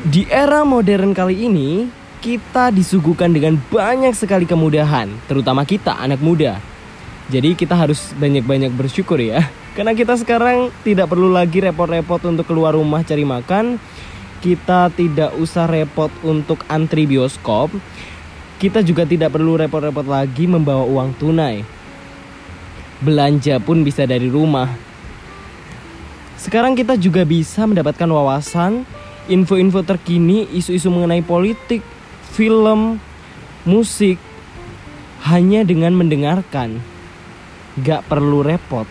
Di era modern kali ini, kita disuguhkan dengan banyak sekali kemudahan, terutama kita anak muda. Jadi kita harus banyak-banyak bersyukur ya. Karena kita sekarang tidak perlu lagi repot-repot untuk keluar rumah cari makan. Kita tidak usah repot untuk antri bioskop. Kita juga tidak perlu repot-repot lagi membawa uang tunai. Belanja pun bisa dari rumah. Sekarang kita juga bisa mendapatkan wawasan, info-info terkini, isu-isu mengenai politik, film, musik hanya dengan mendengarkan. Gak perlu repot.